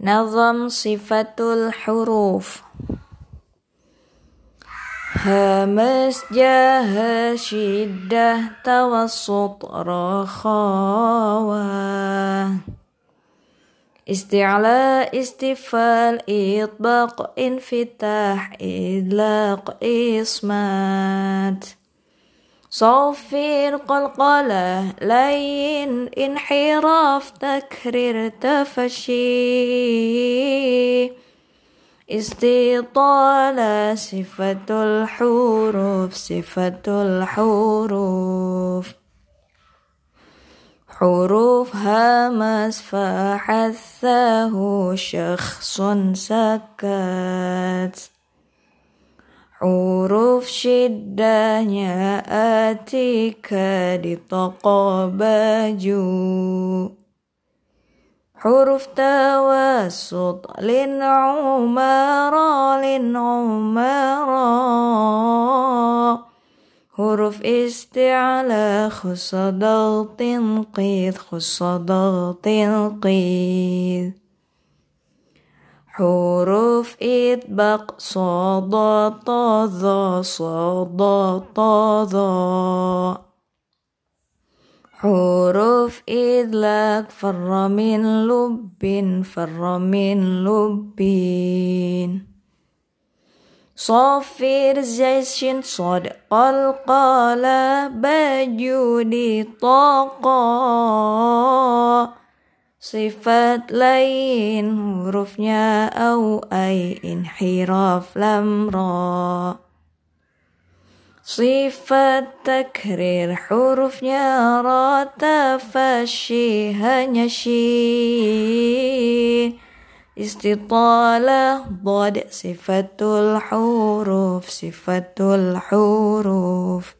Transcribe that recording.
نظم صفة الحروف. همس جاه شدة توسط رخاوة. استعلاء استفال إطباق انفتاح إدلاق إصمات. صفر قلقلة لين انحراف تكرير تفشي. استطالة صفة الحروف صفة الحروف. حروف همس فحثه شخص سكت. حروف شدة جاءتك لتقى باجو حروف توسط للعمر للعمر حروف استعلاء خصدات قيد خصدات قيد حروف إطباق صاد طا صاد طا حروف إدلاك فر من لب فر من لبين. صفر جيش صاد قلقال بجودي طاقا صفات لين حروفنا أو أي انحراف لم را صفة تكرير حروفنا را تفشي هنيا استطالة ضاد صفة الحروف صفة الحروف